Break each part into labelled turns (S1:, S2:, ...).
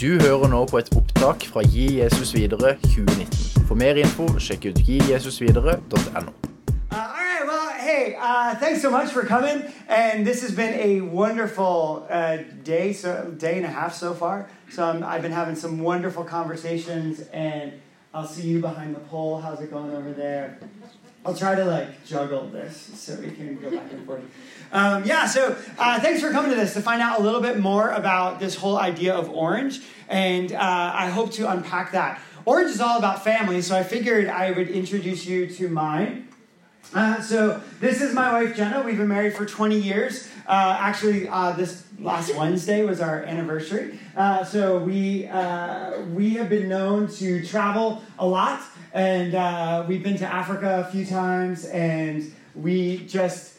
S1: Du hører nå på et opptak fra Gi Jesus videre 2019. For mer info, sjekk ut gijesusvidere.no.
S2: Uh, all uh, thanks so much for coming. And this has been a wonderful uh, day, so day and a half so far. So um, I've been having some wonderful conversations, and I'll see you behind the pole. How's it going over there? I'll try to like juggle this so we can go back and forth. Um, yeah, so uh, thanks for coming to this to find out a little bit more about this whole idea of orange, and uh, I hope to unpack that. Orange is all about family, so I figured I would introduce you to mine. Uh, so this is my wife Jenna. We've been married for 20 years. Uh, actually, uh, this last Wednesday was our anniversary. Uh, so we uh, we have been known to travel a lot, and uh, we've been to Africa a few times, and we just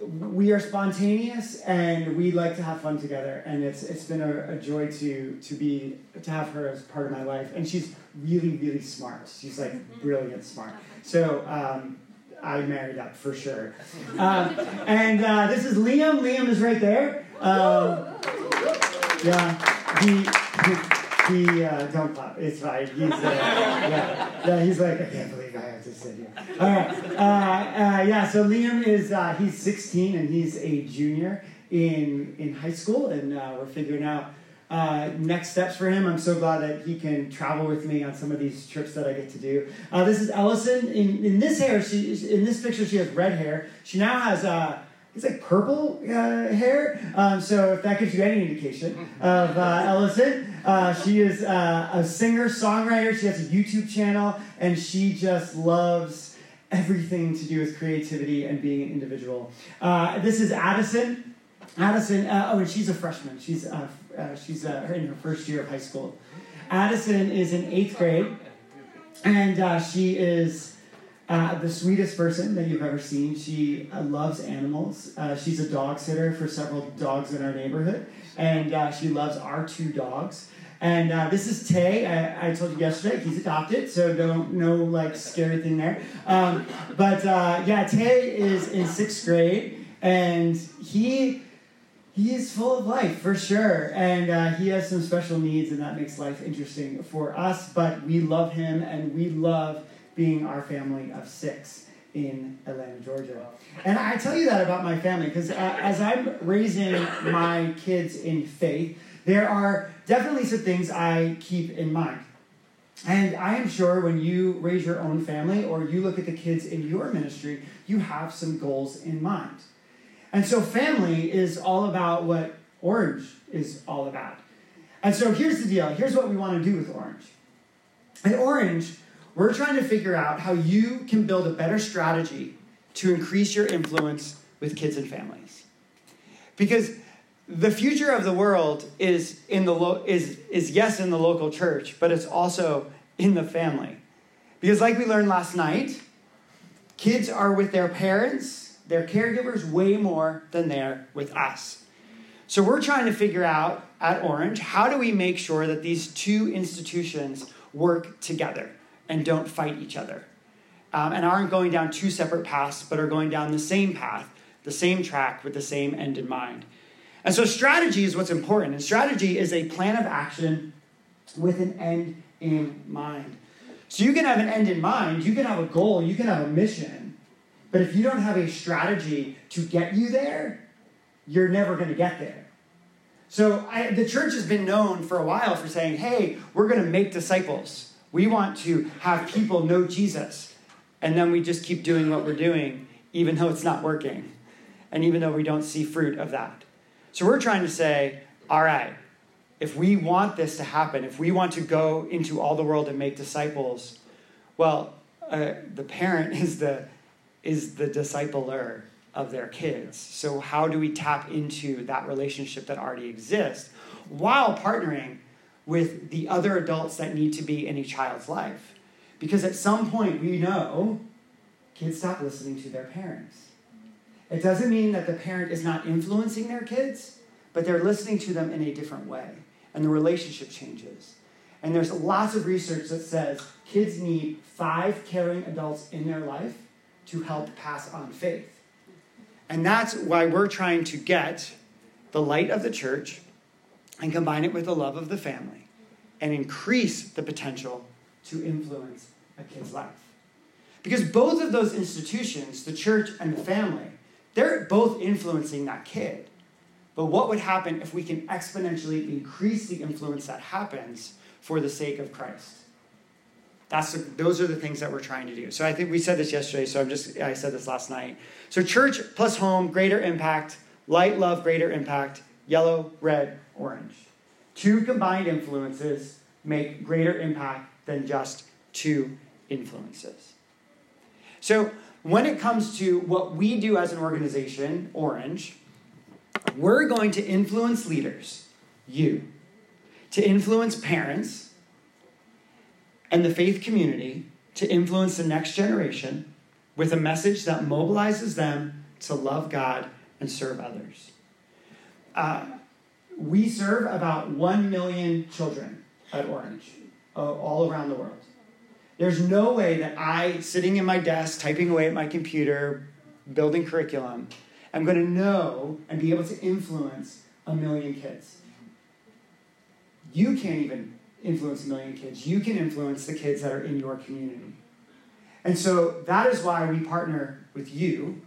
S2: we are spontaneous and we like to have fun together and it's it's been a, a, joy to to be to have her as part of my life and she's really really smart she's like brilliant smart so um, I married up for sure. Um, and uh, this is Liam. Liam is right there. Um, yeah, he, he, he uh, don't clap. It's fine. He's, uh, yeah, yeah, he's like, I can't believe I have to sit here. All right. Uh, uh, yeah, so Liam is, uh, he's 16 and he's a junior in, in high school, and we're figuring out uh, next steps for him. I'm so glad that he can travel with me on some of these trips that I get to do. Uh, this is Ellison. In, in this hair, she in this picture she has red hair. She now has uh, it's like purple uh, hair. Um, so if that gives you any indication of uh, Ellison, uh, she is uh, a singer songwriter. She has a YouTube channel, and she just loves everything to do with creativity and being an individual. this is Addison. Addison, oh, and she's a freshman. She's uh, she's uh, in her first year of high school. Addison is in eighth grade, and uh, she is uh, the sweetest person that you've ever seen. She uh, loves animals. Uh, she's a dog sitter for several dogs in our neighborhood, and she loves our two dogs. And this is Tay. I, I, told you yesterday he's adopted, so don't no like scary thing there. Um, but yeah, Tay is in sixth grade, and he he is full of life for sure and uh, he has some special needs and that makes life interesting for us but we love him and we love being our family of six in atlanta georgia and i tell you that about my family because uh, as i'm raising my kids in faith there are definitely some things i keep in mind and I am sure when you raise your own family or you look at the kids in your ministry, you have some goals in mind. And so family is all about what Orange is all about. And so here's the deal. Here's what we want to do with Orange. At Orange, we're trying to figure out how you can build a better strategy to increase your influence with kids and families. Because the future of the world is in the lo- is is yes in the local church, but it's also in the family. Because like we learned last night, kids are with their parents their caregivers way more than they're with us. So we're trying to figure out at Orange how do we make sure that these two institutions work together and don't fight each other um, and aren't going down two separate paths but are going down the same path, the same track with the same end in mind. And so strategy is what's important. And strategy is a plan of action with an end in mind. So you can have an end in mind, you can have a goal, you can have a mission. But if you don't have a strategy to get you there, you're never going to get there. So I, the church has been known for a while for saying, hey, we're going to make disciples. We want to have people know Jesus. And then we just keep doing what we're doing, even though it's not working, and even though we don't see fruit of that. So we're trying to say, all right, if we want this to happen, if we want to go into all the world and make disciples, well, uh, the parent is the is the discipler of their kids. So, how do we tap into that relationship that already exists while partnering with the other adults that need to be in a child's life? Because at some point, we know kids stop listening to their parents. It doesn't mean that the parent is not influencing their kids, but they're listening to them in a different way, and the relationship changes. And there's lots of research that says kids need five caring adults in their life to help pass on faith. And that's why we're trying to get the light of the church and combine it with the love of the family and increase the potential to influence a kid's life. Because both of those institutions, the church and the family, they're both influencing that kid. But what would happen if we can exponentially increase the influence that happens for the sake of Christ? That's the, those are the things that we're trying to do. So I think we said this yesterday, so I'm just I said this last night. So church plus home, greater impact, light, love, greater impact, yellow, red, orange. Two combined influences make greater impact than just two influences. So when it comes to what we do as an organization, Orange, we're going to influence leaders, you, to influence parents and the faith community to influence the next generation with a message that mobilizes them to love God and serve others. Uh, we serve about 1 million children at Orange, uh, all around the world. There's no way that I, sitting in my desk, typing away at my computer, building curriculum, am going to know and be able to influence a million kids. You can't even influence a million kids. You can influence the kids that are in your community. And so that is why we partner with you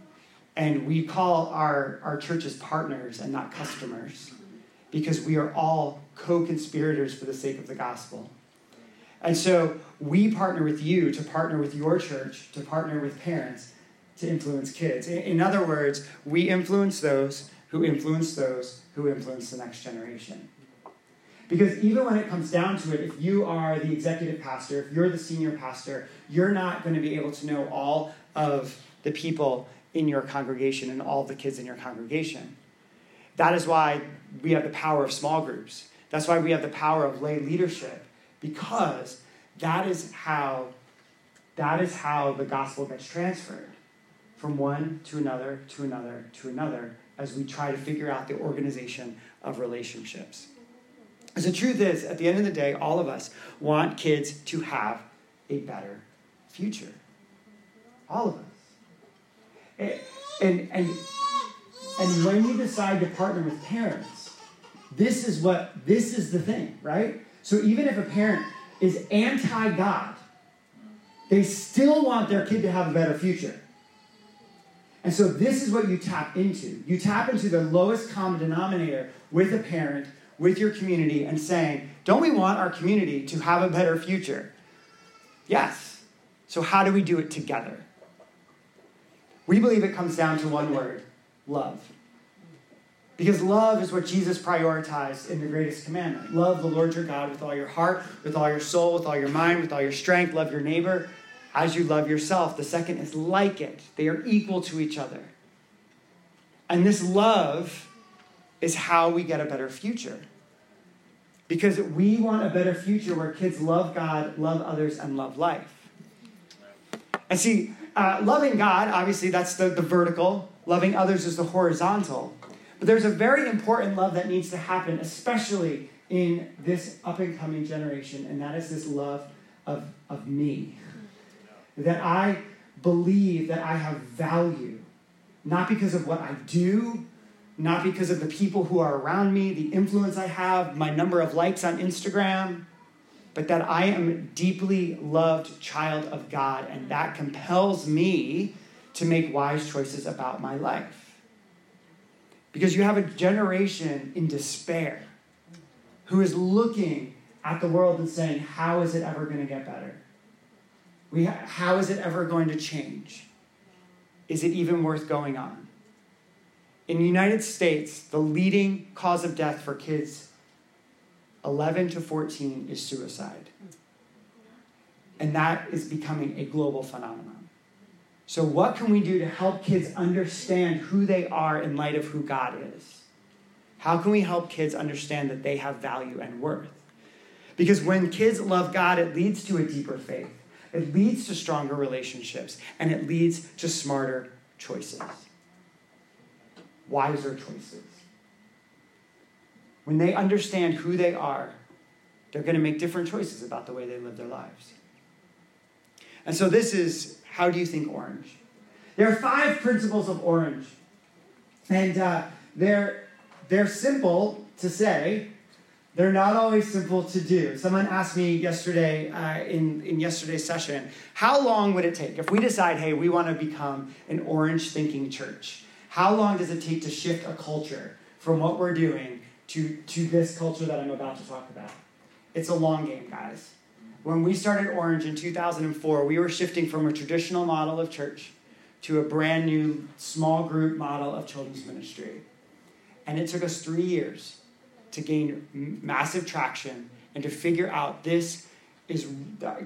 S2: and we call our, our churches partners and not customers because we are all co conspirators for the sake of the gospel. And so we partner with you to partner with your church, to partner with parents to influence kids. In other words, we influence those who influence those who influence the next generation. Because even when it comes down to it, if you are the executive pastor, if you're the senior pastor, you're not going to be able to know all of the people in your congregation and all the kids in your congregation. That is why we have the power of small groups. That's why we have the power of lay leadership because that is how that is how the gospel gets transferred from one to another to another to another as we try to figure out the organization of relationships. Because the truth is, at the end of the day, all of us want kids to have a better future. All of us. And, and, and when you decide to partner with parents, this is what this is the thing, right? So even if a parent is anti God, they still want their kid to have a better future. And so this is what you tap into. You tap into the lowest common denominator with a parent, with your community, and saying, don't we want our community to have a better future? Yes. So how do we do it together? We believe it comes down to one word love. Because love is what Jesus prioritized in the greatest commandment. Love the Lord your God with all your heart, with all your soul, with all your mind, with all your strength. Love your neighbor as you love yourself. The second is like it, they are equal to each other. And this love is how we get a better future. Because we want a better future where kids love God, love others, and love life. And see, uh, loving God, obviously, that's the, the vertical. Loving others is the horizontal. But there's a very important love that needs to happen, especially in this up and coming generation, and that is this love of, of me. That I believe that I have value, not because of what I do, not because of the people who are around me, the influence I have, my number of likes on Instagram, but that I am a deeply loved child of God, and that compels me to make wise choices about my life. Because you have a generation in despair who is looking at the world and saying, How is it ever going to get better? We ha- how is it ever going to change? Is it even worth going on? In the United States, the leading cause of death for kids 11 to 14 is suicide. And that is becoming a global phenomenon. So, what can we do to help kids understand who they are in light of who God is? How can we help kids understand that they have value and worth? Because when kids love God, it leads to a deeper faith, it leads to stronger relationships, and it leads to smarter choices, wiser choices. When they understand who they are, they're going to make different choices about the way they live their lives. And so, this is how do you think orange? There are five principles of orange. And uh, they're, they're simple to say, They're not always simple to do. Someone asked me yesterday uh, in, in yesterday's session, how long would it take if we decide, hey, we want to become an orange thinking church? How long does it take to shift a culture from what we're doing to, to this culture that I'm about to talk about? It's a long game, guys. When we started Orange in 2004, we were shifting from a traditional model of church to a brand new small group model of children's ministry. And it took us three years to gain massive traction and to figure out this is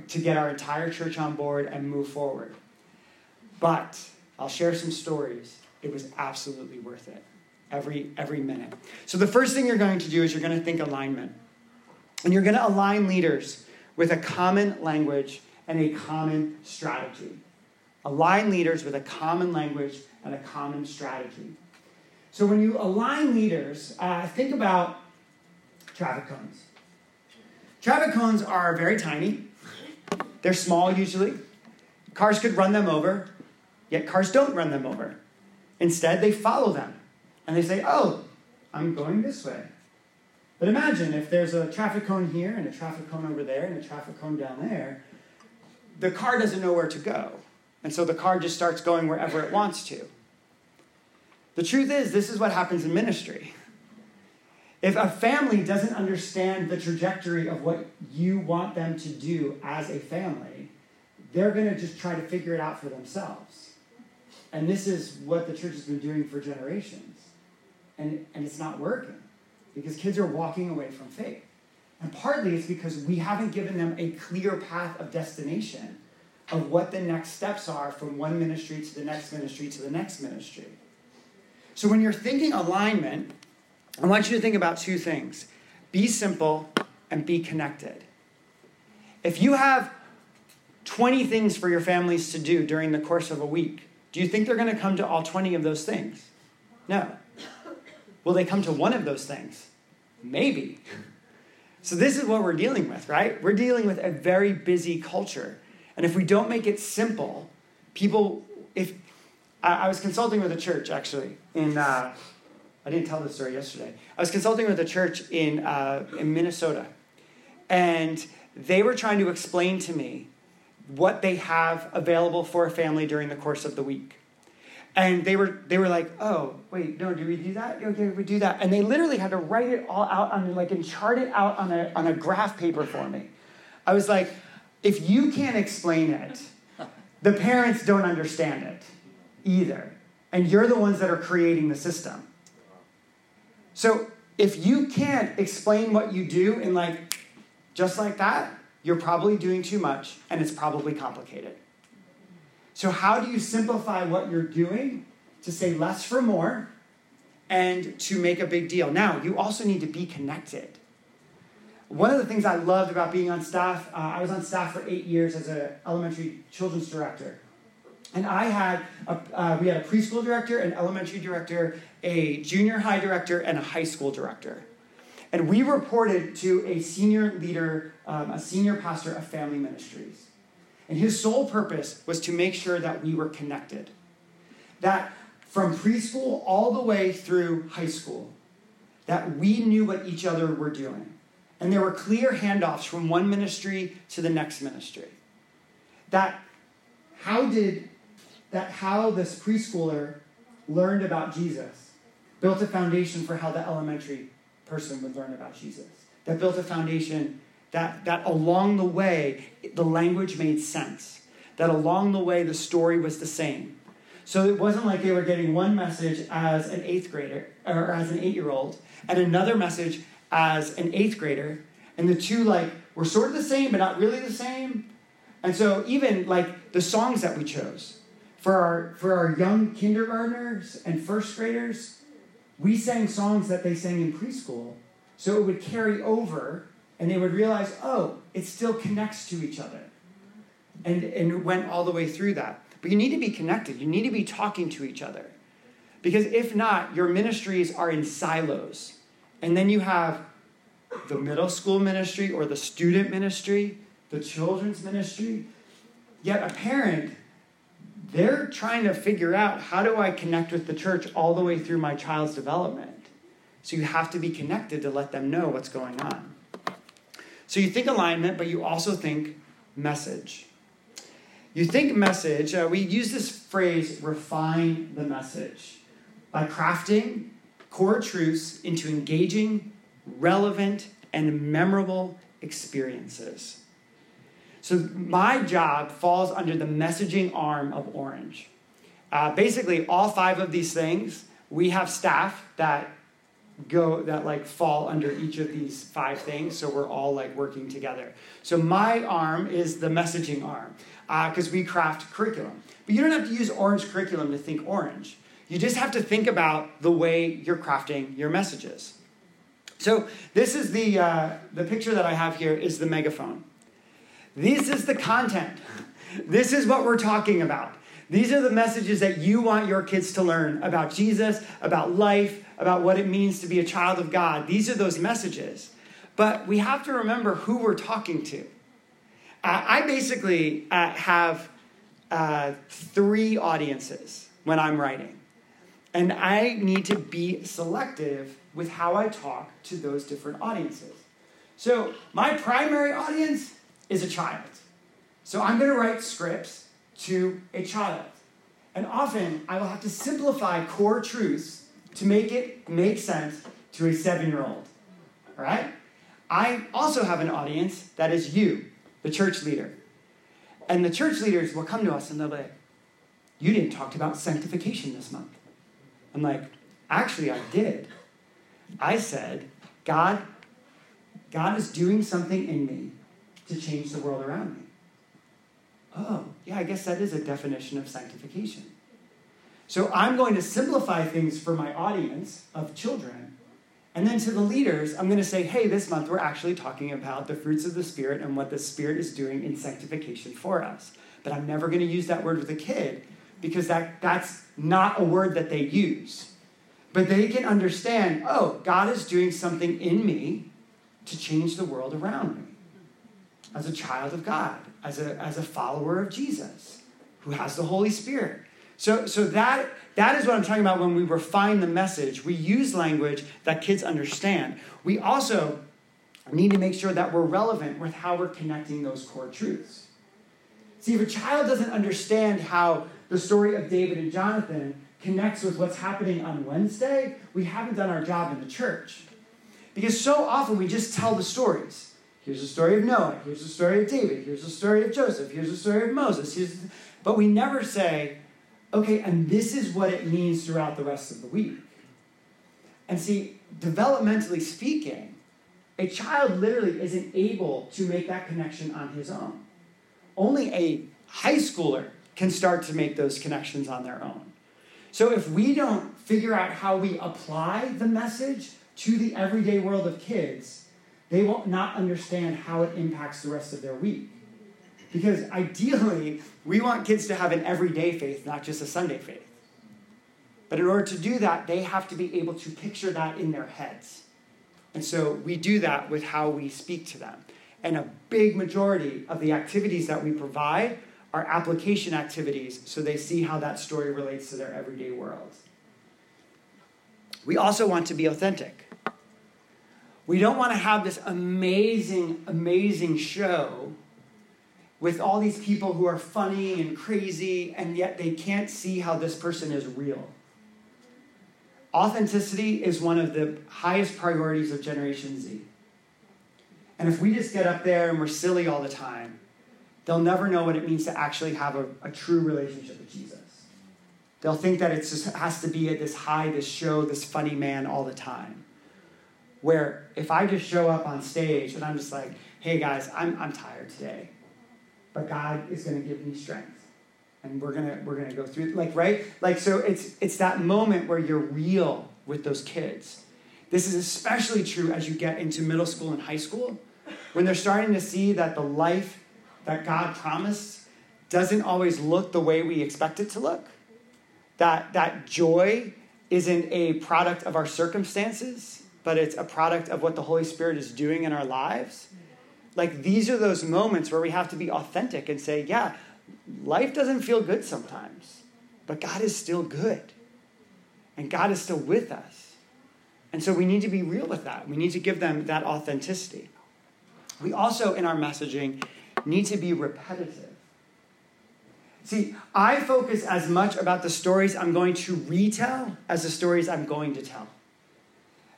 S2: to get our entire church on board and move forward. But I'll share some stories. It was absolutely worth it. Every every minute. So the first thing you're going to do is you're going to think alignment. And you're going to align leaders with a common language and a common strategy. Align leaders with a common language and a common strategy. So when you align leaders, uh, think about traffic cones. Traffic cones are very tiny, they're small usually. Cars could run them over, yet cars don't run them over. Instead, they follow them and they say, Oh, I'm going this way. But imagine if there's a traffic cone here and a traffic cone over there and a traffic cone down there, the car doesn't know where to go. And so the car just starts going wherever it wants to. The truth is, this is what happens in ministry. If a family doesn't understand the trajectory of what you want them to do as a family, they're going to just try to figure it out for themselves. And this is what the church has been doing for generations. And, and it's not working because kids are walking away from faith. And partly it's because we haven't given them a clear path of destination of what the next steps are from one ministry to the next ministry to the next ministry. So when you're thinking alignment, I want you to think about two things be simple and be connected. If you have 20 things for your families to do during the course of a week, do you think they're going to come to all 20 of those things? No. Will they come to one of those things? Maybe. So, this is what we're dealing with, right? We're dealing with a very busy culture. And if we don't make it simple, people, if I, I was consulting with a church actually in, uh, I didn't tell this story yesterday. I was consulting with a church in, uh, in Minnesota, and they were trying to explain to me what they have available for a family during the course of the week. And they were they were like, oh wait, no, do we do that? Okay, we do that. And they literally had to write it all out on like and chart it out on a on a graph paper for me. I was like, if you can't explain it, the parents don't understand it either. And you're the ones that are creating the system. So if you can't explain what you do in like just like that, you're probably doing too much and it's probably complicated. So, how do you simplify what you're doing to say less for more and to make a big deal? Now, you also need to be connected. One of the things I loved about being on staff, uh, I was on staff for eight years as an elementary children's director. And I had, a, uh, we had a preschool director, an elementary director, a junior high director, and a high school director. And we reported to a senior leader, um, a senior pastor of family ministries. And his sole purpose was to make sure that we were connected. That from preschool all the way through high school, that we knew what each other were doing. And there were clear handoffs from one ministry to the next ministry. That how did that how this preschooler learned about Jesus built a foundation for how the elementary person would learn about Jesus. That built a foundation that, that along the way, the language made sense. That along the way, the story was the same. So it wasn't like they were getting one message as an eighth grader or as an eight year old and another message as an eighth grader. And the two, like, were sort of the same, but not really the same. And so, even like the songs that we chose for our, for our young kindergartners and first graders, we sang songs that they sang in preschool. So it would carry over and they would realize, oh, it still connects to each other. And, and went all the way through that. But you need to be connected, you need to be talking to each other. Because if not, your ministries are in silos. And then you have the middle school ministry or the student ministry, the children's ministry. Yet a parent, they're trying to figure out how do I connect with the church all the way through my child's development. So you have to be connected to let them know what's going on. So you think alignment, but you also think message. You think message, uh, we use this phrase, refine the message, by crafting core truths into engaging, relevant, and memorable experiences. So my job falls under the messaging arm of Orange. Uh, basically, all five of these things, we have staff that go that like fall under each of these five things so we're all like working together. So my arm is the messaging arm because uh, we craft curriculum. But you don't have to use orange curriculum to think orange. You just have to think about the way you're crafting your messages. So this is the uh, the picture that i have here is the megaphone. This is the content. This is what we're talking about these are the messages that you want your kids to learn about jesus about life about what it means to be a child of God. These are those messages. But we have to remember who we're talking to. I basically uh, have uh, three audiences when I'm writing. And I need to be selective with how I talk to those different audiences. So, my primary audience is a child. So, I'm going to write scripts to a child. And often I will have to simplify core truths to make it make sense to a seven year old. All right? I also have an audience that is you, the church leader. And the church leaders will come to us and they'll be like, You didn't talk about sanctification this month. I'm like, Actually, I did. I said, God, God is doing something in me to change the world around me. Oh, yeah, I guess that is a definition of sanctification. So I'm going to simplify things for my audience of children. And then to the leaders, I'm going to say, hey, this month we're actually talking about the fruits of the Spirit and what the Spirit is doing in sanctification for us. But I'm never going to use that word with a kid because that, that's not a word that they use. But they can understand, oh, God is doing something in me to change the world around me as a child of God, as a, as a follower of Jesus who has the Holy Spirit. So, so that, that is what I'm talking about when we refine the message. We use language that kids understand. We also need to make sure that we're relevant with how we're connecting those core truths. See, if a child doesn't understand how the story of David and Jonathan connects with what's happening on Wednesday, we haven't done our job in the church. Because so often we just tell the stories. Here's the story of Noah. Here's the story of David. Here's the story of Joseph. Here's the story of Moses. Here's. But we never say, okay, and this is what it means throughout the rest of the week. And see, developmentally speaking, a child literally isn't able to make that connection on his own. Only a high schooler can start to make those connections on their own. So if we don't figure out how we apply the message to the everyday world of kids, they will not understand how it impacts the rest of their week. Because ideally, we want kids to have an everyday faith, not just a Sunday faith. But in order to do that, they have to be able to picture that in their heads. And so we do that with how we speak to them. And a big majority of the activities that we provide are application activities so they see how that story relates to their everyday world. We also want to be authentic. We don't want to have this amazing, amazing show with all these people who are funny and crazy, and yet they can't see how this person is real. Authenticity is one of the highest priorities of Generation Z. And if we just get up there and we're silly all the time, they'll never know what it means to actually have a, a true relationship with Jesus. They'll think that it just has to be at this high, this show, this funny man all the time. Where if I just show up on stage and I'm just like, hey guys, I'm, I'm tired today but God is going to give me strength. And we're going to we're to go through like right? Like so it's it's that moment where you're real with those kids. This is especially true as you get into middle school and high school when they're starting to see that the life that God promised doesn't always look the way we expect it to look. That that joy isn't a product of our circumstances, but it's a product of what the Holy Spirit is doing in our lives like these are those moments where we have to be authentic and say, yeah, life doesn't feel good sometimes, but God is still good. And God is still with us. And so we need to be real with that. We need to give them that authenticity. We also, in our messaging, need to be repetitive. See, I focus as much about the stories I'm going to retell as the stories I'm going to tell.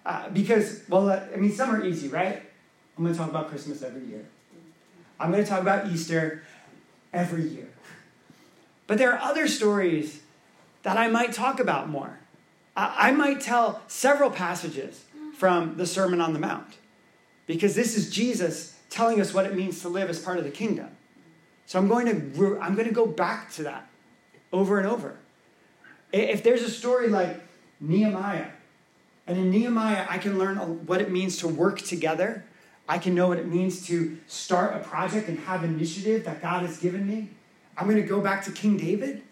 S2: Uh, because, well, uh, I mean, some are easy, right? I'm going to talk about Christmas every year. I'm going to talk about Easter every year. But there are other stories that I might talk about more. I, I might tell several passages from the Sermon on the Mount because this is Jesus telling us what it means to live as part of the kingdom. So I'm going to I'm going to go back to that over and over. If there's a story like Nehemiah, and in Nehemiah I can learn what it means to work together. I can know what it means to start a project and have initiative that God has given me. I'm going to go back to King David,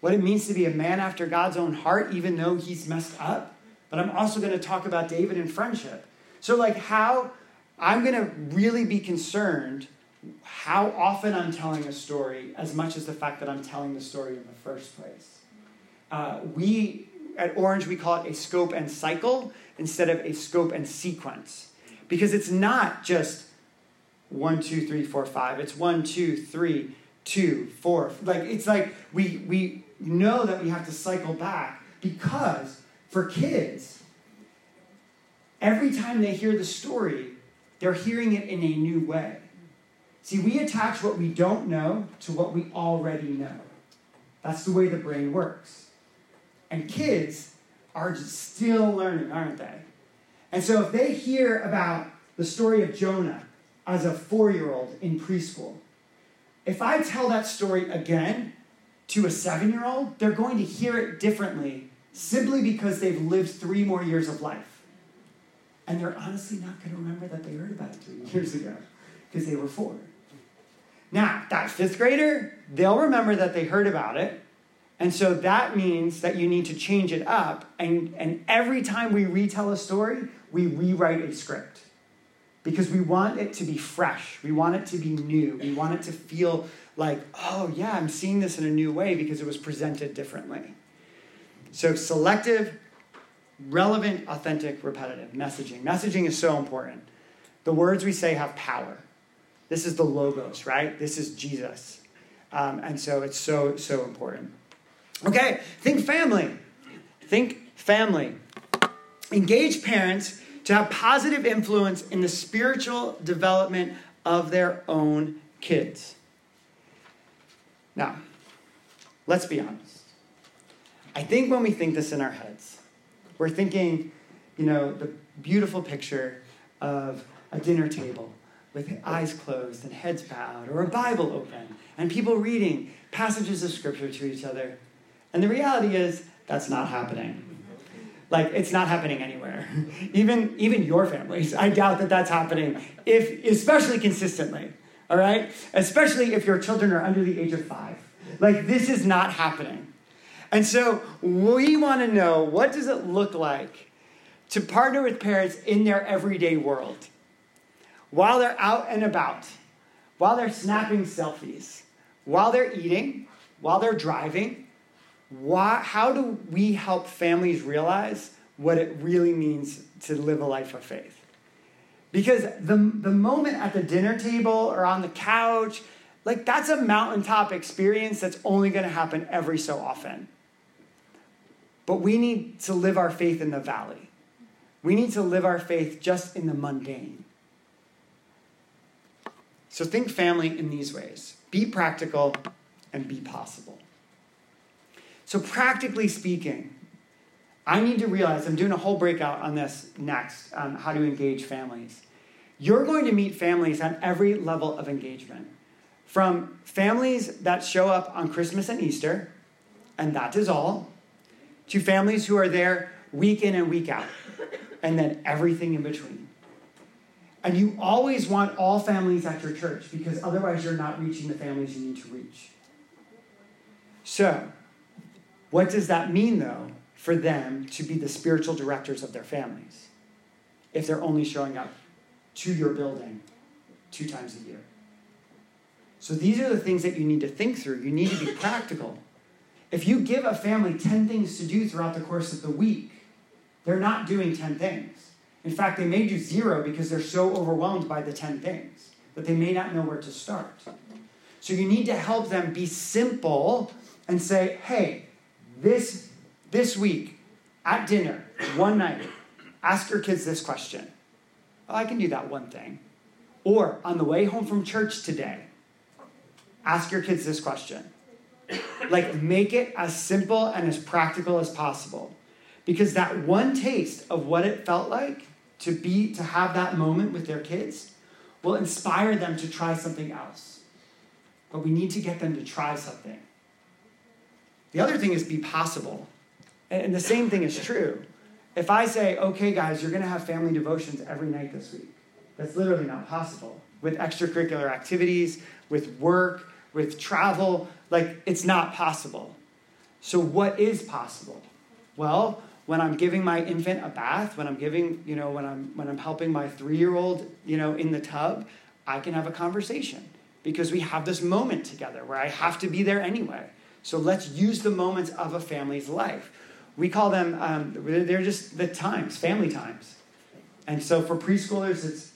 S2: what it means to be a man after God's own heart, even though he's messed up. But I'm also going to talk about David and friendship. So, like, how I'm going to really be concerned how often I'm telling a story as much as the fact that I'm telling the story in the first place. Uh, we, at Orange, we call it a scope and cycle instead of a scope and sequence. Because it's not just one, two, three, four, five. It's one, two, three, two, four. Like, it's like we, we know that we have to cycle back because for kids, every time they hear the story, they're hearing it in a new way. See, we attach what we don't know to what we already know. That's the way the brain works. And kids are just still learning, aren't they? And so if they hear about the story of Jonah as a four year old in preschool, if I tell that story again to a seven year old, they're going to hear it differently simply because they've lived three more years of life. And they're honestly not going to remember that they heard about it three years ago because they were four. Now, that fifth grader, they'll remember that they heard about it. And so that means that you need to change it up. And, and every time we retell a story, we rewrite a script because we want it to be fresh. We want it to be new. We want it to feel like, oh, yeah, I'm seeing this in a new way because it was presented differently. So, selective, relevant, authentic, repetitive messaging. Messaging is so important. The words we say have power. This is the logos, right? This is Jesus. Um, and so it's so, so important. Okay, think family. Think family. Engage parents to have positive influence in the spiritual development of their own kids. Now, let's be honest. I think when we think this in our heads, we're thinking, you know, the beautiful picture of a dinner table with eyes closed and heads bowed, or a Bible open, and people reading passages of scripture to each other. And the reality is, that's not happening. Like, it's not happening anywhere. even, even your families, I doubt that that's happening, if, especially consistently, all right? Especially if your children are under the age of five. Like, this is not happening. And so we want to know what does it look like to partner with parents in their everyday world? while they're out and about, while they're snapping selfies, while they're eating, while they're driving, why, how do we help families realize what it really means to live a life of faith? Because the, the moment at the dinner table or on the couch, like that's a mountaintop experience that's only going to happen every so often. But we need to live our faith in the valley. We need to live our faith just in the mundane. So think family in these ways be practical and be possible. So, practically speaking, I need to realize I'm doing a whole breakout on this next um, how to engage families. You're going to meet families on every level of engagement from families that show up on Christmas and Easter, and that is all, to families who are there week in and week out, and then everything in between. And you always want all families at your church because otherwise you're not reaching the families you need to reach. So, what does that mean though for them to be the spiritual directors of their families if they're only showing up to your building two times a year? So, these are the things that you need to think through. You need to be practical. If you give a family 10 things to do throughout the course of the week, they're not doing 10 things. In fact, they may do zero because they're so overwhelmed by the 10 things that they may not know where to start. So you need to help them be simple and say, hey, this, this week at dinner, one night, ask your kids this question. Oh, I can do that one thing. Or on the way home from church today, ask your kids this question. Like, make it as simple and as practical as possible. Because that one taste of what it felt like to be to have that moment with their kids will inspire them to try something else. But we need to get them to try something. The other thing is be possible. And the same thing is true. If I say, okay, guys, you're going to have family devotions every night this week, that's literally not possible. With extracurricular activities, with work, with travel, like it's not possible. So, what is possible? Well, when I'm giving my infant a bath, when I'm giving, you know, when I'm when I'm helping my three-year-old, you know, in the tub, I can have a conversation because we have this moment together where I have to be there anyway. So let's use the moments of a family's life. We call them um, they're just the times, family times. And so for preschoolers, it's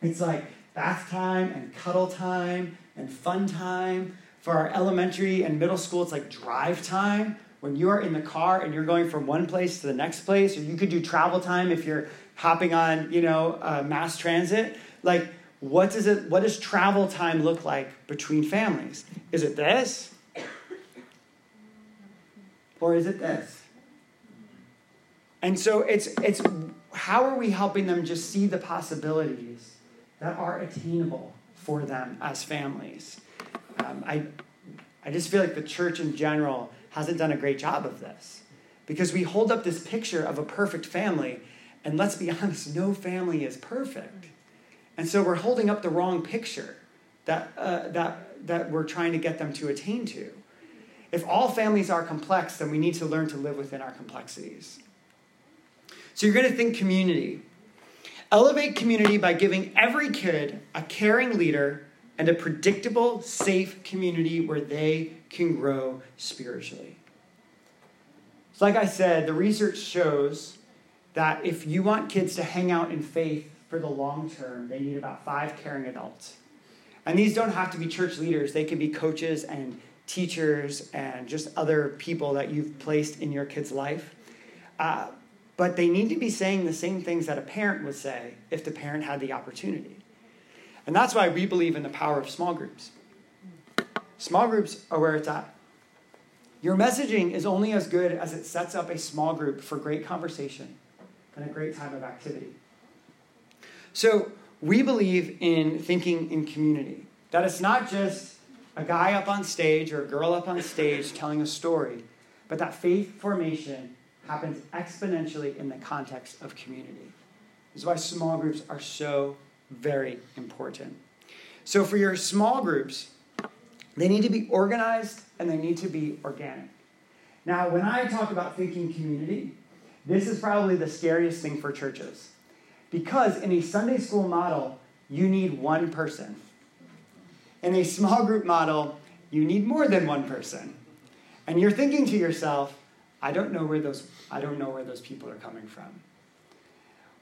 S2: it's like bath time and cuddle time and fun time. For our elementary and middle school, it's like drive time when you are in the car and you're going from one place to the next place, or you could do travel time if you're hopping on, you know, uh, mass transit. Like, what does it? What does travel time look like between families? Is it this, or is it this? And so it's it's how are we helping them just see the possibilities that are attainable for them as families? Um, I I just feel like the church in general hasn't done a great job of this. Because we hold up this picture of a perfect family, and let's be honest, no family is perfect. And so we're holding up the wrong picture that, uh, that, that we're trying to get them to attain to. If all families are complex, then we need to learn to live within our complexities. So you're going to think community. Elevate community by giving every kid a caring leader and a predictable, safe community where they can grow spiritually. So, like I said, the research shows that if you want kids to hang out in faith for the long term, they need about five caring adults. And these don't have to be church leaders, they can be coaches and teachers and just other people that you've placed in your kid's life. Uh, but they need to be saying the same things that a parent would say if the parent had the opportunity. And that's why we believe in the power of small groups. Small groups are where it's at. Your messaging is only as good as it sets up a small group for great conversation and a great time of activity. So, we believe in thinking in community, that it's not just a guy up on stage or a girl up on stage telling a story, but that faith formation happens exponentially in the context of community. This is why small groups are so very important. So, for your small groups, they need to be organized and they need to be organic. Now, when I talk about thinking community, this is probably the scariest thing for churches. Because in a Sunday school model, you need one person. In a small group model, you need more than one person. And you're thinking to yourself, I don't know where those I don't know where those people are coming from.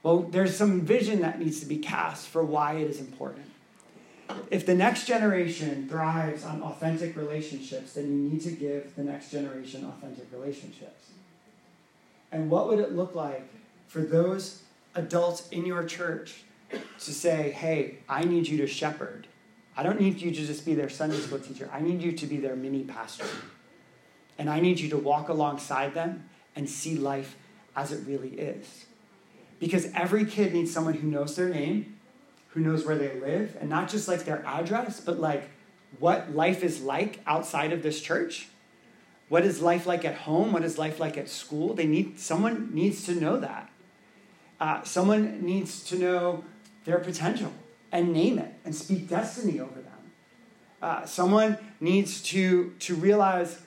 S2: Well, there's some vision that needs to be cast for why it is important. If the next generation thrives on authentic relationships, then you need to give the next generation authentic relationships. And what would it look like for those adults in your church to say, hey, I need you to shepherd? I don't need you to just be their Sunday school teacher. I need you to be their mini pastor. And I need you to walk alongside them and see life as it really is. Because every kid needs someone who knows their name, who knows where they live, and not just like their address, but like what life is like outside of this church. What is life like at home? What is life like at school? They need someone needs to know that. Uh, someone needs to know their potential and name it and speak destiny over them. Uh, someone needs to to realize,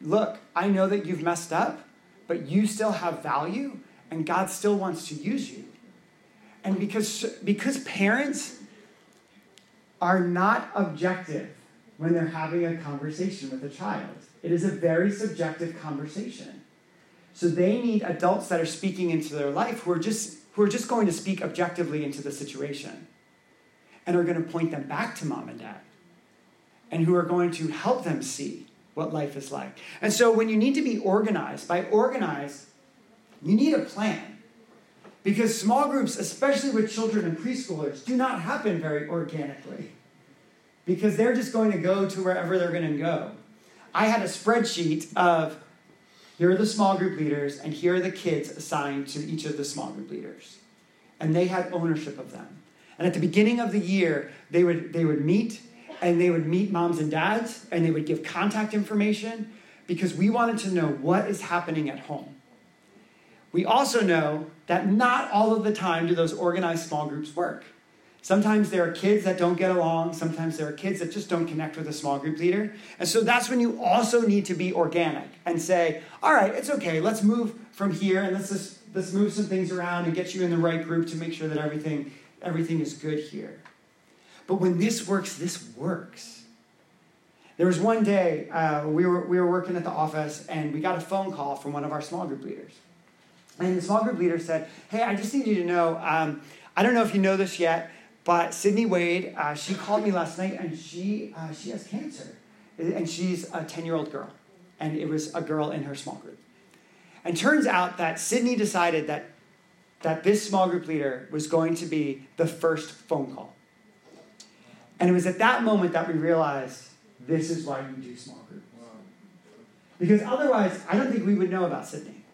S2: look, I know that you've messed up, but you still have value, and God still wants to use you. And because, because parents are not objective when they're having a conversation with a child, it is a very subjective conversation. So they need adults that are speaking into their life who are just who are just going to speak objectively into the situation and are going to point them back to mom and dad and who are going to help them see what life is like. And so when you need to be organized, by organized, you need a plan. Because small groups, especially with children and preschoolers, do not happen very organically. Because they're just going to go to wherever they're going to go. I had a spreadsheet of here are the small group leaders, and here are the kids assigned to each of the small group leaders. And they had ownership of them. And at the beginning of the year, they would, they would meet and they would meet moms and dads and they would give contact information because we wanted to know what is happening at home. We also know that not all of the time do those organized small groups work. Sometimes there are kids that don't get along. Sometimes there are kids that just don't connect with a small group leader. And so that's when you also need to be organic and say, all right, it's okay. Let's move from here and let's just let's move some things around and get you in the right group to make sure that everything everything is good here. But when this works, this works. There was one day uh, we, were, we were working at the office and we got a phone call from one of our small group leaders. And the small group leader said, Hey, I just need you to know, um, I don't know if you know this yet, but Sydney Wade, uh, she called me last night and she, uh, she has cancer. And she's a 10 year old girl. And it was a girl in her small group. And turns out that Sydney decided that, that this small group leader was going to be the first phone call. And it was at that moment that we realized this is why we do small groups. Because otherwise, I don't think we would know about Sydney.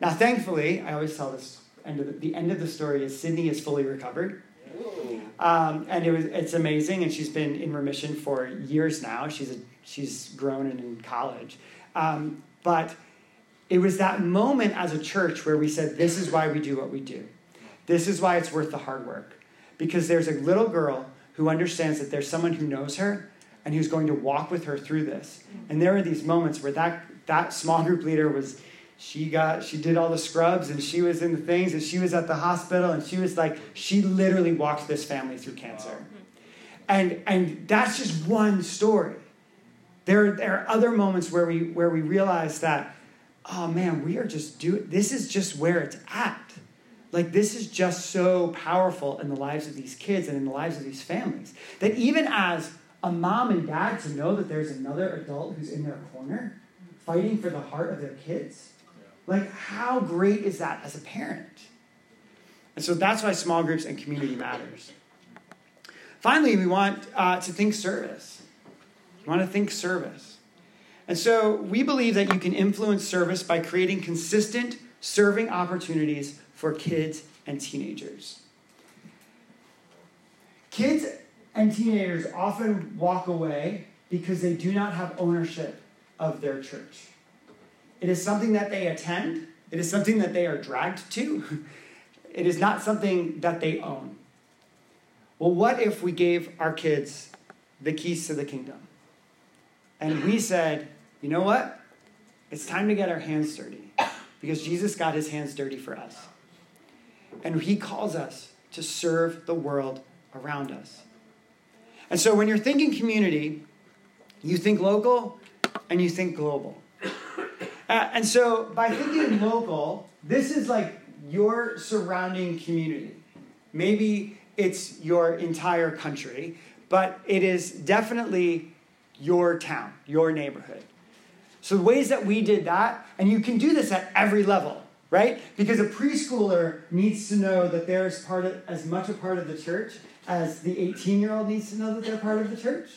S2: Now, thankfully, I always tell this end of the, the end of the story is Sydney is fully recovered. Um, and it was, it's amazing, and she's been in remission for years now. She's, a, she's grown and in college. Um, but it was that moment as a church where we said, This is why we do what we do. This is why it's worth the hard work. Because there's a little girl who understands that there's someone who knows her and who's going to walk with her through this. Mm-hmm. And there are these moments where that, that small group leader was, she got, she did all the scrubs and she was in the things and she was at the hospital and she was like, she literally walked this family through cancer. Mm-hmm. And, and that's just one story. There, there are other moments where we, where we realize that, oh man, we are just doing, this is just where it's at. Like, this is just so powerful in the lives of these kids and in the lives of these families that even as a mom and dad to know that there's another adult who's in their corner fighting for the heart of their kids, like, how great is that as a parent? And so that's why small groups and community matters. Finally, we want uh, to think service. We want to think service. And so we believe that you can influence service by creating consistent serving opportunities for kids and teenagers. Kids and teenagers often walk away because they do not have ownership of their church. It is something that they attend, it is something that they are dragged to, it is not something that they own. Well, what if we gave our kids the keys to the kingdom? And we said, you know what? It's time to get our hands dirty because Jesus got his hands dirty for us. And he calls us to serve the world around us. And so when you're thinking community, you think local and you think global. Uh, and so by thinking local, this is like your surrounding community. Maybe it's your entire country, but it is definitely your town, your neighborhood. So, the ways that we did that, and you can do this at every level right? Because a preschooler needs to know that they're as, part of, as much a part of the church as the 18 year old needs to know that they're part of the church.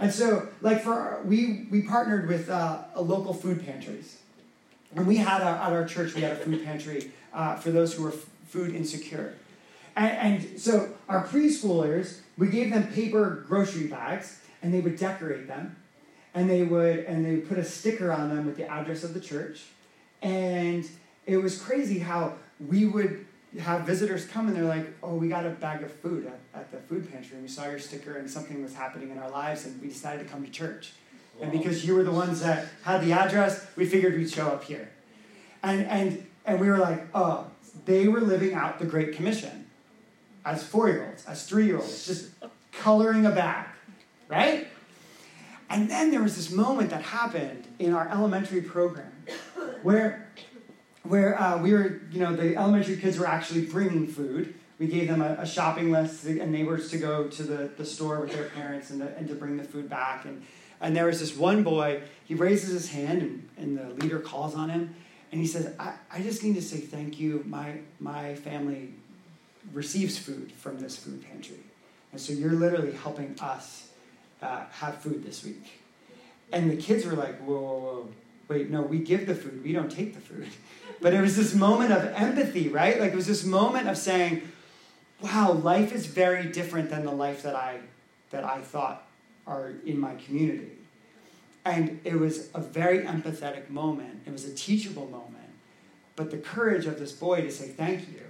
S2: And so, like for our, we we partnered with uh, a local food pantries, and we had a, at our church we had a food pantry uh, for those who were f- food insecure, and, and so our preschoolers we gave them paper grocery bags, and they would decorate them, and they would and they would put a sticker on them with the address of the church, and it was crazy how we would have visitors come and they're like, oh, we got a bag of food at, at the food pantry and we saw your sticker and something was happening in our lives and we decided to come to church. Wow. And because you were the ones that had the address, we figured we'd show up here. And, and, and we were like, oh, they were living out the Great Commission as four year olds, as three year olds, just coloring a bag, right? And then there was this moment that happened in our elementary program where where uh, we were, you know, the elementary kids were actually bringing food. We gave them a, a shopping list and they were to go to the, the store with their parents and to, and to bring the food back. And, and there was this one boy, he raises his hand and, and the leader calls on him. And he says, I, I just need to say thank you. My, my family receives food from this food pantry. And so you're literally helping us uh, have food this week. And the kids were like, whoa, whoa, whoa. Wait, no, we give the food, we don't take the food. But it was this moment of empathy, right? Like it was this moment of saying, wow, life is very different than the life that I that I thought are in my community. And it was a very empathetic moment. It was a teachable moment. But the courage of this boy to say thank you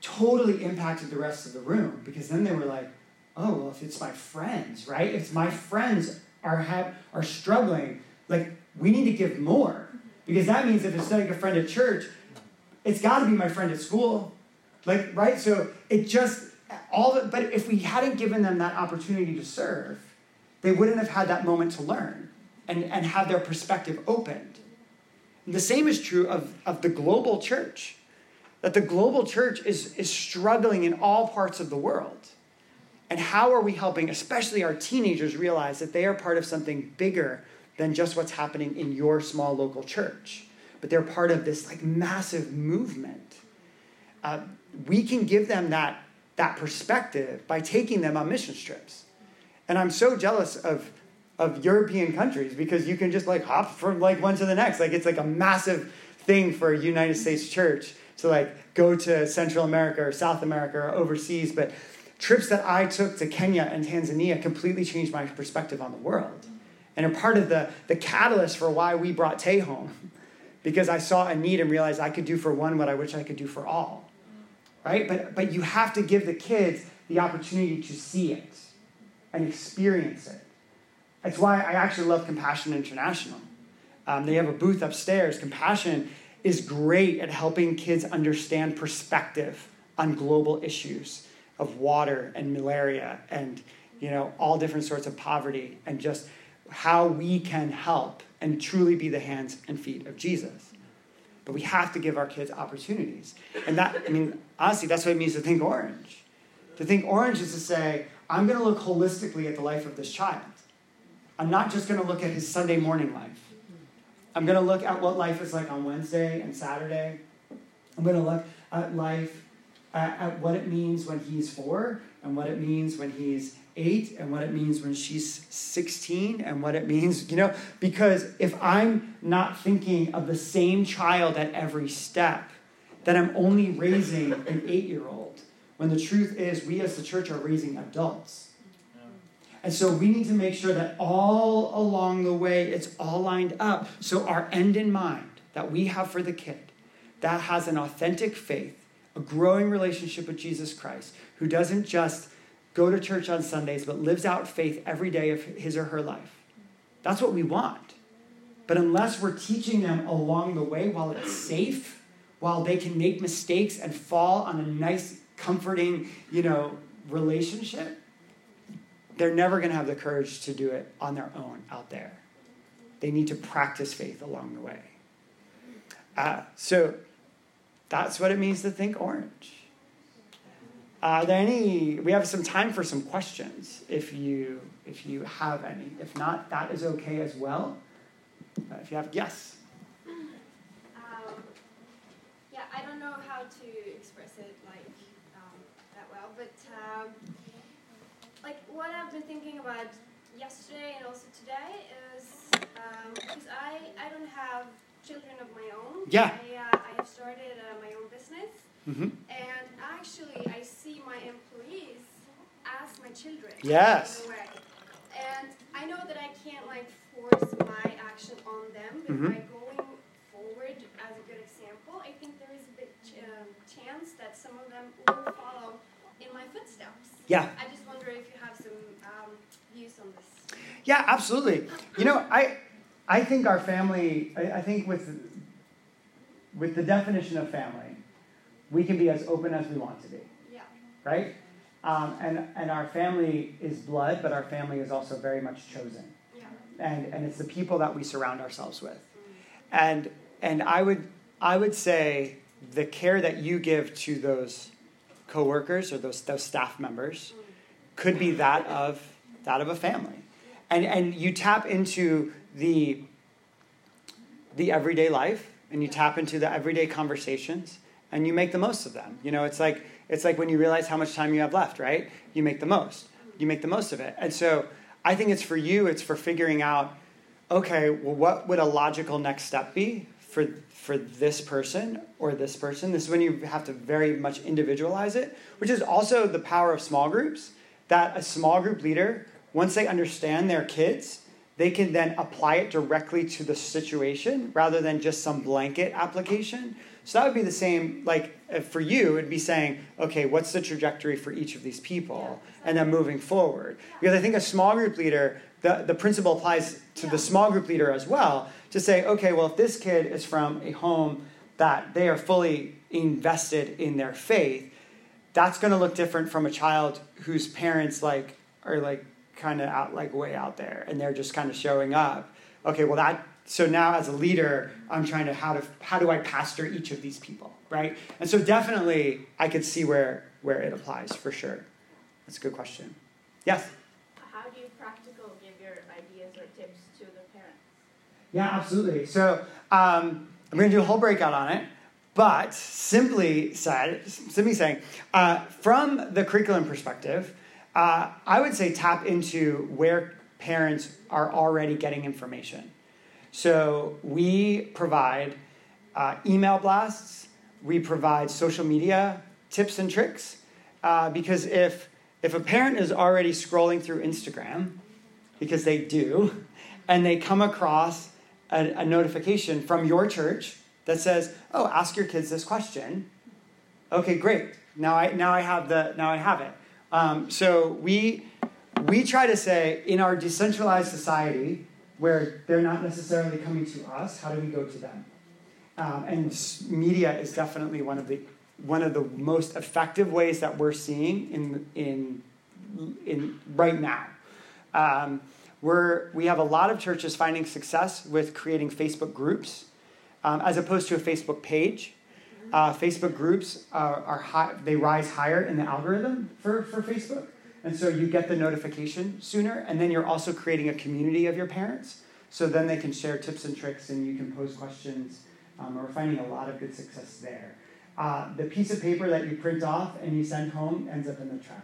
S2: totally impacted the rest of the room because then they were like, oh, well, if it's my friends, right? If my friends are, have, are struggling, like, we need to give more. Because that means if it's like a friend at church, it's got to be my friend at school. Like, right? So it just, all the, but if we hadn't given them that opportunity to serve, they wouldn't have had that moment to learn and, and have their perspective opened. And the same is true of, of the global church, that the global church is, is struggling in all parts of the world. And how are we helping, especially our teenagers, realize that they are part of something bigger than just what's happening in your small local church? But they're part of this like massive movement. Uh, we can give them that, that perspective by taking them on mission trips. And I'm so jealous of, of European countries because you can just like hop from like one to the next. Like it's like a massive thing for a United States church to like go to Central America or South America or overseas. But trips that I took to Kenya and Tanzania completely changed my perspective on the world. And are part of the, the catalyst for why we brought Tay home, because I saw a need and realized I could do for one what I wish I could do for all. Right? But, but you have to give the kids the opportunity to see it and experience it. That's why I actually love Compassion International. Um, they have a booth upstairs. Compassion is great at helping kids understand perspective on global issues of water and malaria and you know all different sorts of poverty and just how we can help and truly be the hands and feet of Jesus. But we have to give our kids opportunities. And that, I mean, honestly, that's what it means to think orange. To think orange is to say, I'm going to look holistically at the life of this child. I'm not just going to look at his Sunday morning life. I'm going to look at what life is like on Wednesday and Saturday. I'm going to look at life, at, at what it means when he's four, and what it means when he's eight, and what it means when she's 16, and what it means, you know, because if I'm not thinking of the same child at every step, then I'm only raising an eight year old when the truth is, we as the church are raising adults. And so we need to make sure that all along the way, it's all lined up. So our end in mind that we have for the kid that has an authentic faith, a growing relationship with Jesus Christ, who doesn't just go to church on Sundays, but lives out faith every day of his or her life. That's what we want. But unless we're teaching them along the way while it's safe, while they can make mistakes and fall on a nice comforting, you know, relationship, they're never going to have the courage to do it on their own out there. They need to practice faith along the way. Uh, so that's what it means to think orange. Uh, are there any? We have some time for some questions, if you if you have any. If not, that is okay as well. Uh, if you have, yes.
S3: Um, yeah, I don't know how to express it like um, that well, but um, like what I've been thinking about yesterday and also today is um, because I I don't have children of my own.
S2: Yeah.
S3: I, uh, I have started uh, my own business,
S2: Mm-hmm.
S3: and actually I see my employees as my children.
S2: Yes.
S3: In a way. And I know that I can't like force my action on them, but
S2: Mhm.
S3: by going forward as a good example, I think there is a big ch- um, chance that some of them will follow in my footsteps.
S2: Yeah.
S3: I just wonder if you have some um, views on this.
S2: Yeah, absolutely. You know, I I think our family. I, I think with with the definition of family, we can be as open as we want to be,
S3: Yeah.
S2: right? Um, and and our family is blood, but our family is also very much chosen,
S3: Yeah.
S2: and and it's the people that we surround ourselves with, and and I would I would say the care that you give to those coworkers or those, those staff members could be that of that of a family. And, and you tap into the, the everyday life and you tap into the everyday conversations and you make the most of them. You know, it's like it's like when you realize how much time you have left, right? You make the most. You make the most of it. And so I think it's for you, it's for figuring out, okay, well, what would a logical next step be for for this person or this person? This is when you have to very much individualize it, which is also the power of small groups. That a small group leader, once they understand their kids, they can then apply it directly to the situation rather than just some blanket application. So that would be the same, like for you, it'd be saying, okay, what's the trajectory for each of these people? And then moving forward. Because I think a small group leader, the, the principle applies to the small group leader as well to say, okay, well, if this kid is from a home that they are fully invested in their faith, that's going to look different from a child whose parents like are like kind of out like way out there and they're just kind of showing up. Okay, well that so now as a leader, I'm trying to how to how do I pastor each of these people, right? And so definitely I could see where where it applies for sure. That's a good question. Yes.
S4: How do you practical give your ideas or tips to the parents?
S2: Yeah, absolutely. So um, I'm going to do a whole breakout on it, but simply said, simply saying, uh, from the curriculum perspective, uh, I would say tap into where parents are already getting information. So we provide uh, email blasts, we provide social media tips and tricks, uh, because if if a parent is already scrolling through Instagram, because they do, and they come across a, a notification from your church that says, "Oh, ask your kids this question," okay, great. Now I now I have the now I have it. Um, so we we try to say in our decentralized society where they're not necessarily coming to us, how do we go to them? Um, and media is definitely one of the one of the most effective ways that we're seeing in in in right now. Um, we're, we have a lot of churches finding success with creating Facebook groups um, as opposed to a Facebook page. Uh, Facebook groups are, are high, they rise higher in the algorithm for, for Facebook. And so you get the notification sooner, and then you're also creating a community of your parents. So then they can share tips and tricks, and you can pose questions. Um, we're finding a lot of good success there. Uh, the piece of paper that you print off and you send home ends up in the trash.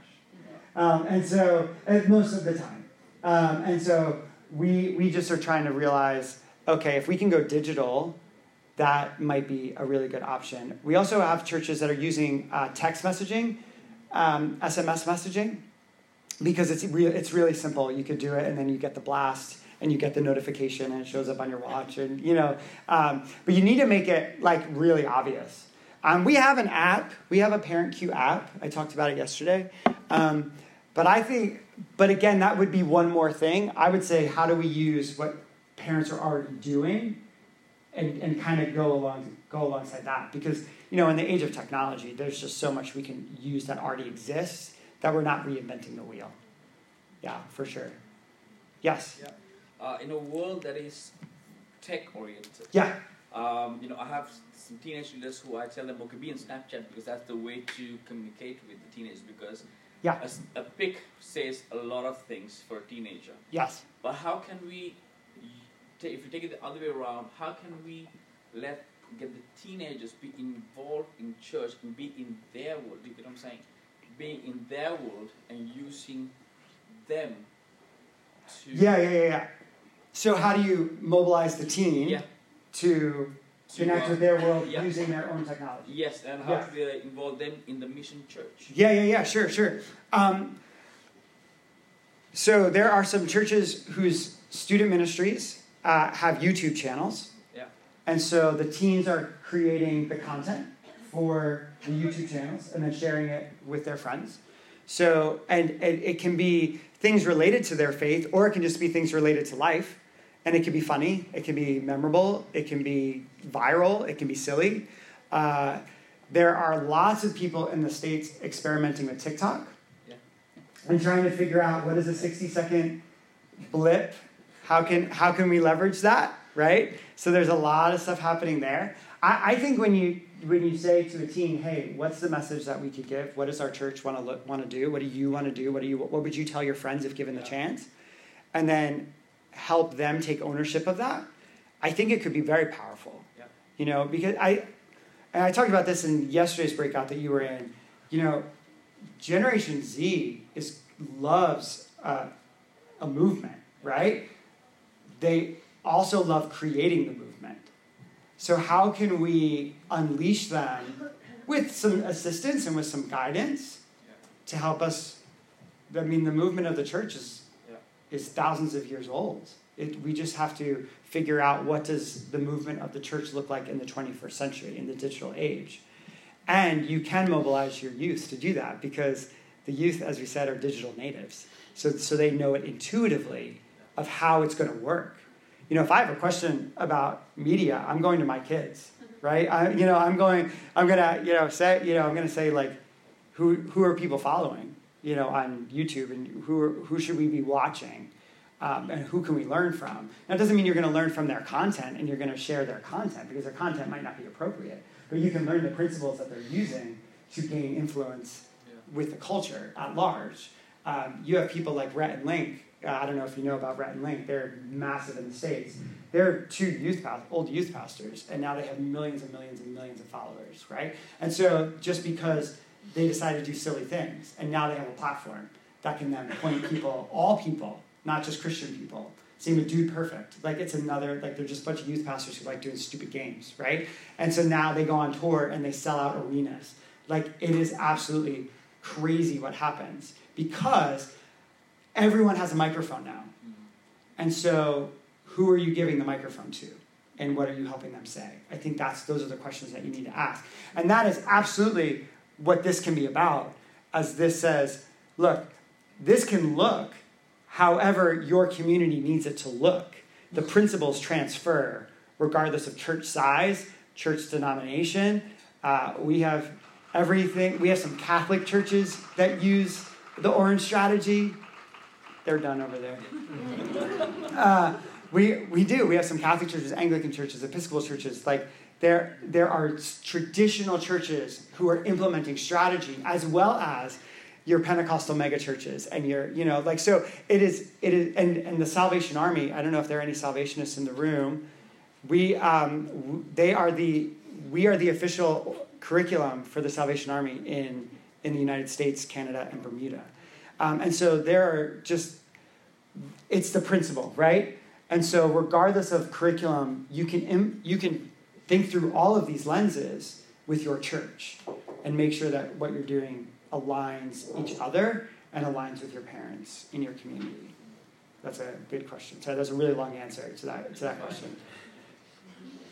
S2: Um, and so, and most of the time. Um, and so we, we just are trying to realize okay, if we can go digital, that might be a really good option. We also have churches that are using uh, text messaging, um, SMS messaging, because it's, re- it's really simple. You could do it and then you get the blast and you get the notification and it shows up on your watch and you know um, but you need to make it like really obvious. Um, we have an app. We have a Parent Cue app. I talked about it yesterday. Um, but i think but again that would be one more thing. I would say how do we use what parents are already doing and, and kind of go along go alongside that. Because you know in the age of technology there's just so much we can use that already exists that we're not reinventing the wheel. Yeah for sure. Yes?
S5: Yeah. Uh, in a world that is tech oriented
S2: yeah.
S5: um, you know i have some teenage leaders who i tell them okay be on snapchat because that's the way to communicate with the teenagers because
S2: yeah.
S5: a, a pic says a lot of things for a teenager.
S2: Yes.
S5: But how can we if you take it the other way around, how can we let get the teenagers be involved in church and be in their world? Do you get what I'm saying? Being in their world and using them to
S2: yeah yeah yeah yeah. So how do you mobilize the teen
S5: yeah.
S2: to connect
S5: uh,
S2: with their world
S5: yeah.
S2: using their own technology?
S5: Yes, and how
S2: Yeah.
S5: to involve them in the mission church.
S2: Yeah, yeah, yeah, sure, sure. Um, so there are some churches whose student ministries uh, have YouTube channels.
S5: Yeah.
S2: And so the teens are creating the content for the YouTube channels and then sharing it with their friends. So, and, and it can be things related to their faith, or it can just be things related to life. And it can be funny, it can be memorable, it can be viral, it can be silly. Uh, there are lots of people in the States experimenting with TikTok
S5: Yeah.
S2: and trying to figure out what is a 60 second blip how can how can we leverage that right? So there's a lot of stuff happening there. I, I think when you when you say to a teen, "Hey, what's the message that we could give? What does our church want to look, want to do? What do you want to do? What do you what would you tell your friends if given the chance?" And then help them take ownership of that. I think it could be very powerful.
S5: Yeah.
S2: You know, because I and I talked about this in yesterday's breakout that you were in. You know, Generation Z is loves uh, a movement, right? They also love creating the movement. So how can we unleash them with some assistance and with some guidance to help us? I mean, the movement of the church is
S5: Yeah.
S2: is thousands of years old. It, we just have to figure out what does the movement of the church look like in the 21st century, in the digital age. And you can mobilize your youth to do that because the youth, as we said, are digital natives. So, so they know it intuitively of how it's going to work. You know, if I have a question about media, I'm going to my kids, right? I, you know, I'm going, I'm going to, you know, say, you know, I'm going to say like, who, who are people following, you know, on YouTube and who, are, who should we be watching? Um, and who can we learn from? Now, it doesn't mean you're going to learn from their content and you're going to share their content because their content might not be appropriate. But you can learn the principles that they're using to gain influence
S5: Yeah.
S2: with the culture at large. Um, you have people like Rhett and Link. Uh, I don't know if you know about Rhett and Link. They're massive in the states. They're two youth pa- old youth pastors, and now they have millions and millions and millions of followers, right? And so just because they decided to do silly things, and now they have a platform that can then point people, all people, not just Christian people. Same with Dude Perfect. Like it's another, like they're just a bunch of youth pastors who like doing stupid games, right? And so now they go on tour and they sell out arenas. Like it is absolutely crazy what happens because everyone has a microphone now. And so who are you giving the microphone to? And what are you helping them say? I think that's those are the questions that you need to ask. And that is absolutely what this can be about, as this says, look, this can look however your community needs it to look. The principles transfer regardless of church size, church denomination. Uh, we have everything. We have some Catholic churches that use the orange strategy. They're done over there. Uh, we, we do. We have some Catholic churches, Anglican churches, Episcopal churches. Like there, there are traditional churches who are implementing strategy as well as your Pentecostal mega churches and your, you know, like so it is it is and, and the Salvation Army, I don't know if there are any salvationists in the room. We um, they are the we are the official curriculum for the Salvation Army in in the United States, Canada, and Bermuda. Um, and so there are just it's the principle, right? And so regardless of curriculum, you can im- you can think through all of these lenses with your church and make sure that what you're doing aligns each other and aligns with your parents in your community. That's a good question. So that's a really long answer to that to that question.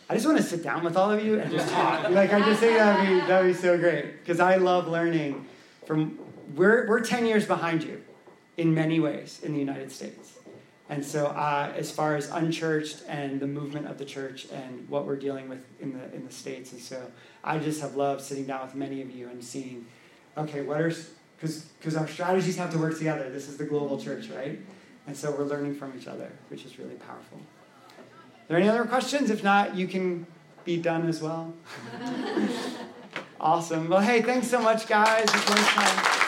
S2: I just want to sit down with all of you and just talk. Like I just think that'd be that'd be so great because I love learning from. We're we're ten years behind you, in many ways in the United States, and so uh, as far as unchurched and the movement of the church and what we're dealing with in the in the states, and so I just have loved sitting down with many of you and seeing, okay, what are because because our strategies have to work together. This is the global church, right? And so we're learning from each other, which is really powerful. Are there any other questions? If not, you can be done as well. awesome. Well, hey, thanks so much, guys. It's lunchtime.